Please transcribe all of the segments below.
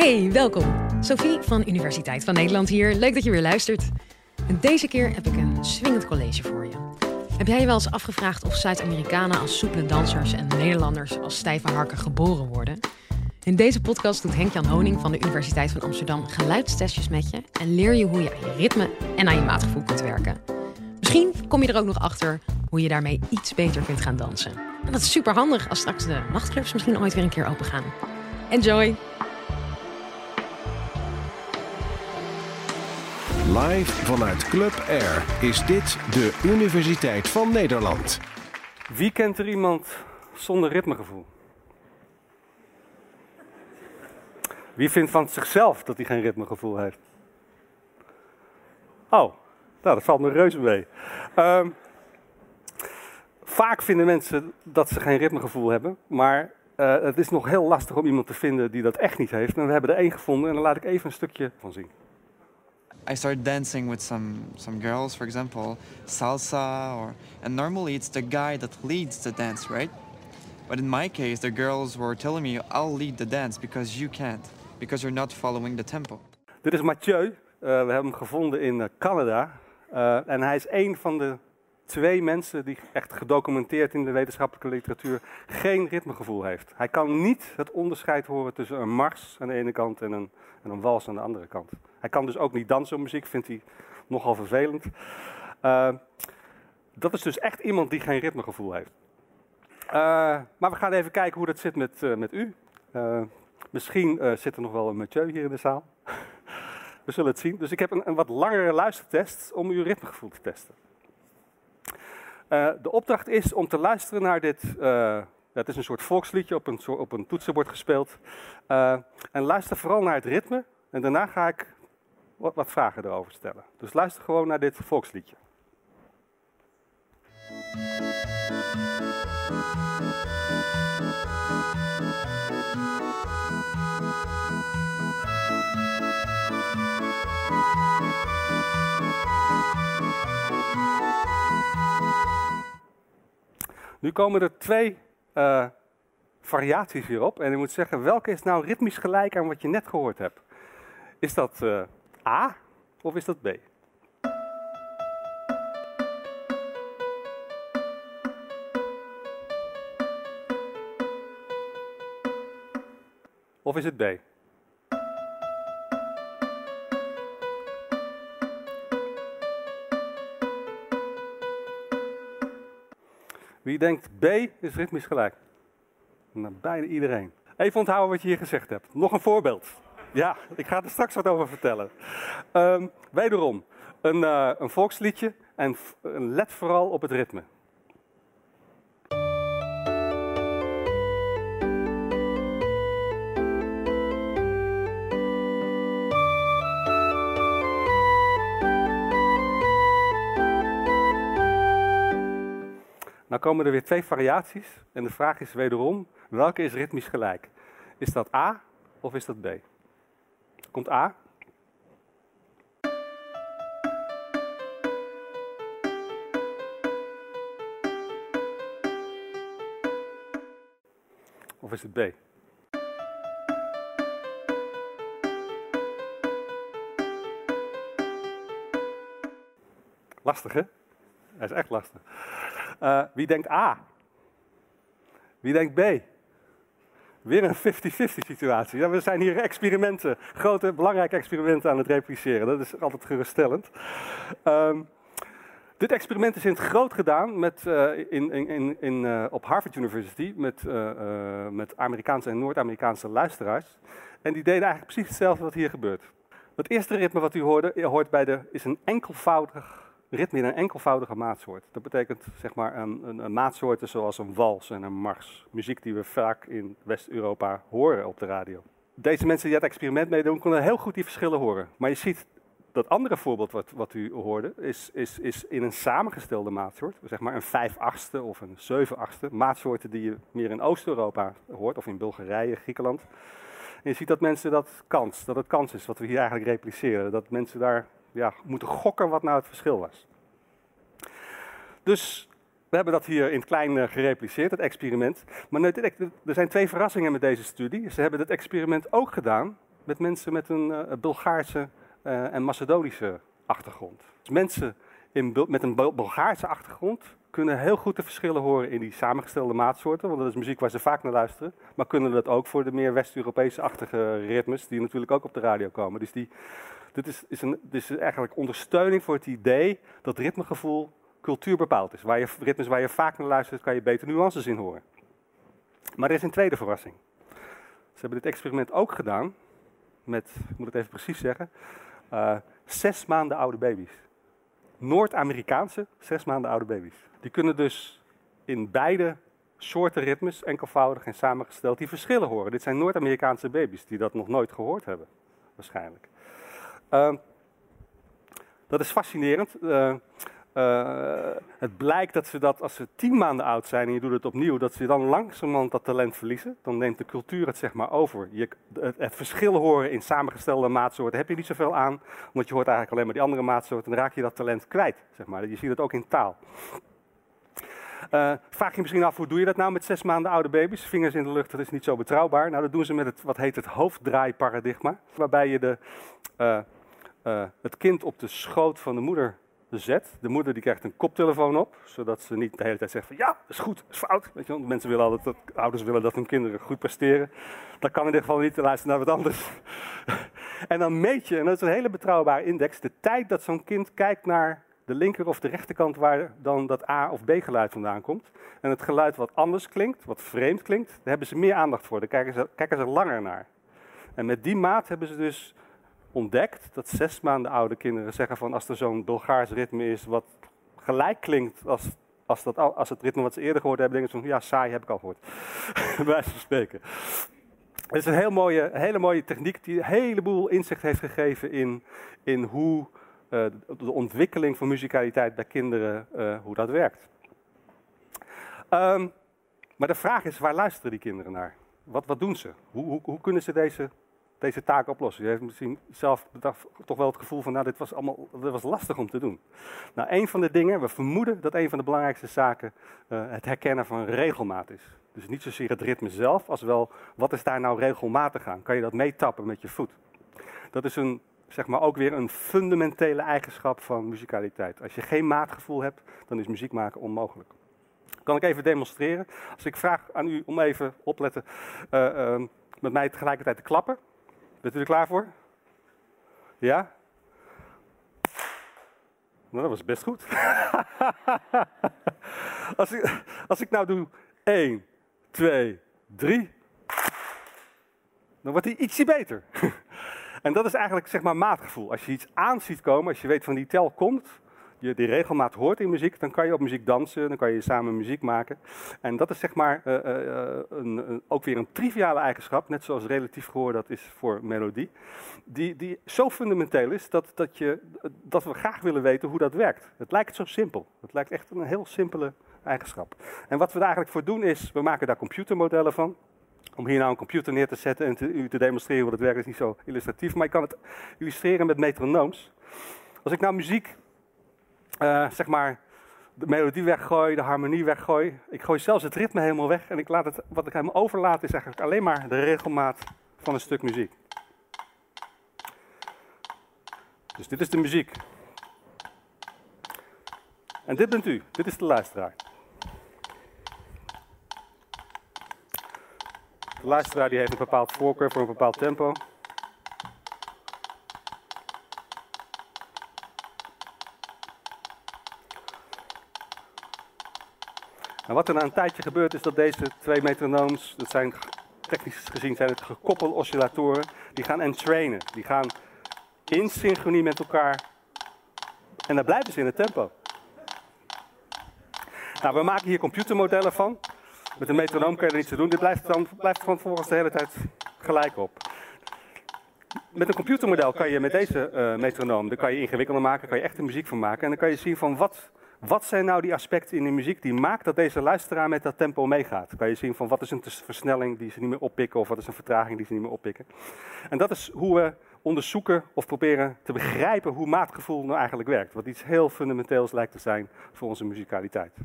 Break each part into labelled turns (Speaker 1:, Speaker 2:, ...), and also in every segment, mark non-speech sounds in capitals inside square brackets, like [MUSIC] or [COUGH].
Speaker 1: Hey, welkom. Sophie van Universiteit van Nederland hier. Leuk dat je weer luistert. En deze keer heb ik een swingend college voor je. Heb jij je wel eens afgevraagd of Zuid-Amerikanen als soepele dansers en Nederlanders als stijve harken geboren worden? In deze podcast doet Henk-Jan Honing van de Universiteit van Amsterdam geluidstestjes met je en leer je hoe je aan je ritme en aan je maatgevoel kunt werken. Misschien kom je er ook nog achter hoe je daarmee iets beter kunt gaan dansen. En dat is super handig als straks de nachtclubs misschien ooit weer een keer open gaan. Enjoy!
Speaker 2: Live vanuit Club Air is dit de Universiteit van Nederland.
Speaker 3: Wie kent er iemand zonder ritmegevoel? Wie vindt van zichzelf dat hij geen ritmegevoel heeft? Oh, nou, dat valt me reuze mee. Ehm, vaak vinden mensen dat ze geen ritmegevoel hebben, maar uh, het is nog heel lastig om iemand te vinden die dat echt niet heeft. En we hebben er één gevonden en daar laat ik even een stukje van zien.
Speaker 4: I started dancing with some some girls, for example, salsa, or and normally it's the guy that leads the dance, right? But in my case, the girls were telling me, "I'll lead the dance because you can't, because you're not following the tempo."
Speaker 3: Dit is Mathieu. Uh, we hebben gevonden in Canada. Uh, en hij is een twee mensen die echt gedocumenteerd in de wetenschappelijke literatuur geen ritmegevoel heeft. Hij kan niet het onderscheid horen tussen een mars aan de ene kant en een, en een wals aan de andere kant. Hij kan dus ook niet dansen op muziek, vindt hij nogal vervelend. Uh, dat is dus echt iemand die geen ritmegevoel heeft. Uh, maar we gaan even kijken hoe dat zit met, uh, met u. misschien zit er nog wel een Mathieu hier in de zaal. [LAUGHS] we zullen het zien. Dus ik heb een, een wat langere luistertest om uw ritmegevoel te testen. De opdracht is om te luisteren naar dit het is een soort volksliedje op een, op een toetsenbord gespeeld. Uh, en luister vooral naar het ritme. En daarna ga ik wat, wat vragen erover stellen. Dus luister gewoon naar dit volksliedje. Nu komen er twee uh, variaties hierop. En je moet zeggen, welke is nou ritmisch gelijk aan wat je net gehoord hebt? Is dat uh, A of is dat B? Of is het B? Wie denkt B is ritmisch gelijk? Bijna iedereen. Even onthouden wat je hier gezegd hebt. Nog een voorbeeld. Ja, ik ga er straks wat over vertellen. Um, wederom, een, uh, een volksliedje en let vooral op het ritme. Nou komen er weer twee variaties en de vraag is wederom, welke is ritmisch gelijk? Is dat A of is dat B? Komt A. Of is het B? Lastig hè? Dat is echt lastig. Uh, wie denkt A? Wie denkt B? Weer een 50-50 situatie. Ja, we zijn hier experimenten, grote, belangrijke experimenten aan het repliceren. Dat is altijd geruststellend. Um, dit experiment is in het groot gedaan met, uh, in, in, in, uh, op Harvard University met, met Amerikaanse en Noord-Amerikaanse luisteraars. En die deden eigenlijk precies hetzelfde wat hier gebeurt. Het eerste ritme wat u hoorde, hoort bij de, is een enkelvoudig ritme in een enkelvoudige maatsoort. Dat betekent zeg maar een, een, een maatsoorten zoals een wals en een mars. Muziek die we vaak in West-Europa horen op de radio. Deze mensen die het experiment meedoen, konden heel goed die verschillen horen. Maar je ziet dat andere voorbeeld wat, wat u hoorde, is, is, is in een samengestelde maatsoort. Zeg maar een 5 achtste of een 7 achtste. Maatsoorten die je meer in Oost-Europa hoort, of in Bulgarije, Griekenland. En je ziet dat mensen dat kans, dat het kans is, wat we hier eigenlijk repliceren. Dat mensen daar ja, moeten gokken wat nou het verschil was. Dus we hebben dat hier in het klein uh, gerepliceerd, het experiment. Maar er zijn twee verrassingen met deze studie. Ze hebben het experiment ook gedaan met mensen met een uh, Bulgaarse uh, en Macedonische achtergrond. Dus mensen in, met een Bulgaarse achtergrond kunnen heel goed de verschillen horen in die samengestelde maatsoorten, want dat is muziek waar ze vaak naar luisteren. Maar kunnen dat ook voor de meer West-Europese-achtige ritmes, die natuurlijk ook op de radio komen. Dus die, dit, is, is een, dit is eigenlijk ondersteuning voor het idee dat ritmegevoel cultuur bepaald is. Waar je, ritmes waar je vaak naar luistert, kan je beter nuances in horen. Maar er is een tweede verrassing. Ze hebben dit experiment ook gedaan met, ik moet het even precies zeggen, uh, zes maanden oude baby's. Noord-Amerikaanse zes maanden oude baby's. Die kunnen dus in beide soorten ritmes, enkelvoudig en samengesteld, die verschillen horen. Dit zijn Noord-Amerikaanse baby's die dat nog nooit gehoord hebben, waarschijnlijk. Uh, dat is fascinerend. Uh, uh, het blijkt dat ze dat als ze tien maanden oud zijn en je doet het opnieuw, dat ze dan langzamerhand dat talent verliezen. Dan neemt de cultuur het zeg maar over. Je, het, verschil horen in samengestelde maatsoorten heb je niet zoveel aan, want je hoort eigenlijk alleen maar die andere maatsoorten en raak je dat talent kwijt. Zeg maar. Je ziet het ook in taal. Uh, vraag je misschien af, hoe doe je dat nou met zes maanden oude baby's? Vingers in de lucht, dat is niet zo betrouwbaar. Nou, dat doen ze met het, wat heet het hoofddraaiparadigma. Waarbij je de, uh, het kind op de schoot van de moeder zet. De moeder die krijgt een koptelefoon op, zodat ze niet de hele tijd zegt van ja, is goed, is fout. Weet je wel? Mensen willen altijd, dat, ouders willen dat hun kinderen goed presteren. Dat kan in dit geval niet, luisteren naar wat anders. [LAUGHS] en dan meet je, en dat is een hele betrouwbare index, de tijd dat zo'n kind kijkt naar de linker of de rechterkant waar dan dat A of B geluid vandaan komt. En het geluid wat anders klinkt, wat vreemd klinkt, daar hebben ze meer aandacht voor. Daar kijken ze, kijken ze langer naar. En met die maat hebben ze dus ontdekt dat zes maanden oude kinderen zeggen van als er zo'n Bulgaars ritme is wat gelijk klinkt als, als, dat, als het ritme wat ze eerder gehoord hebben, denken ze van ja, saai heb ik al gehoord. [LAUGHS] Bij van spreken. Het is een heel mooie, hele mooie techniek die een heleboel inzicht heeft gegeven in, in hoe uh, de ontwikkeling van muzikaliteit bij kinderen, uh, hoe dat werkt. Um, maar de vraag is, waar luisteren die kinderen naar? Wat, wat doen ze? Hoe, hoe, hoe kunnen ze deze deze taak oplossen. Je heeft misschien zelf toch wel het gevoel van, nou, dit was allemaal dit was lastig om te doen. Nou, een van de dingen, we vermoeden dat een van de belangrijkste zaken uh, het herkennen van regelmaat is. Dus niet zozeer het ritme zelf, als wel, wat is daar nou regelmatig aan? Kan je dat meetappen met je voet? Dat is een, zeg maar, ook weer een fundamentele eigenschap van muzikaliteit. Als je geen maatgevoel hebt, dan is muziek maken onmogelijk. Kan ik even demonstreren? Als ik vraag aan u om even opletten, uh, uh, met mij tegelijkertijd te klappen. Bent u er klaar voor? Ja? Nou, dat was best goed. [LAUGHS] als, ik, als ik nou doe 1, 2, 3, dan wordt hij ietsje beter. [LAUGHS] en dat is eigenlijk zeg maar maatgevoel. Als je iets aan ziet komen, als je weet van die tel komt, je die regelmaat hoort in muziek, dan kan je op muziek dansen, dan kan je samen muziek maken. En dat is zeg maar uh, uh, een, een, ook weer een triviale eigenschap, net zoals relatief gehoor dat is voor melodie, die, die zo fundamenteel is dat, dat, je, dat we graag willen weten hoe dat werkt. Het lijkt zo simpel. Het lijkt echt een heel simpele eigenschap. En wat we daar eigenlijk voor doen is, we maken daar computermodellen van. Om hier nou een computer neer te zetten en te, u te demonstreren hoe dat werkt is niet zo illustratief, maar ik kan het illustreren met metronooms. Als ik nou muziek uh, zeg maar, de melodie weggooi, de harmonie weggooi. Ik gooi zelfs het ritme helemaal weg en ik laat het, wat ik hem overlaat is eigenlijk alleen maar de regelmaat van een stuk muziek. Dus dit is de muziek. En dit bent u, dit is de luisteraar. De luisteraar die heeft een bepaald voorkeur voor een bepaald tempo. En wat er na een tijdje gebeurt is dat deze twee metronooms, dat zijn technisch gezien zijn het gekoppelde oscillatoren, die gaan entrainen. Die gaan in synchronie met elkaar en daar blijven ze in het tempo. Nou, we maken hier computermodellen van. Met een metronoom kan je er niets te doen. Dit blijft, dan, blijft gewoon volgens de hele tijd gelijk op. Met een computermodel kan je met deze uh, metronoom, daar kan je ingewikkelder maken, kan je echt muziek van maken. En dan kan je zien van wat wat zijn nou die aspecten in de muziek die maakt dat deze luisteraar met dat tempo meegaat? Kan je zien van wat is een versnelling die ze niet meer oppikken of wat is een vertraging die ze niet meer oppikken? En dat is hoe we onderzoeken of proberen te begrijpen hoe maatgevoel nou eigenlijk werkt. Wat iets heel fundamenteels lijkt te zijn voor onze muzikaliteit.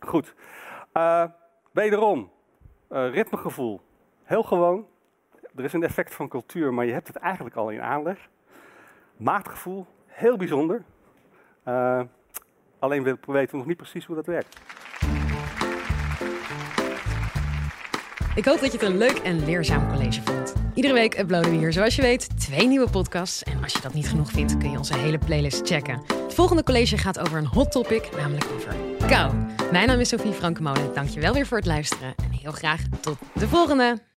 Speaker 3: Goed, uh, wederom, uh, ritmegevoel. Heel gewoon. er is een effect van cultuur, maar je hebt het eigenlijk al in aanleg. Maatgevoel, heel bijzonder. Uh, alleen weten we nog niet precies hoe dat werkt.
Speaker 1: Ik hoop dat je het een leuk en leerzaam college vond. Iedere week uploaden we hier, zoals je weet, twee nieuwe podcasts. En als je dat niet genoeg vindt, kun je onze hele playlist checken. Het volgende college gaat over een hot topic, namelijk over kou. Mijn naam is Sophie Frankemolen. Dank je wel weer voor het luisteren en heel graag tot de volgende!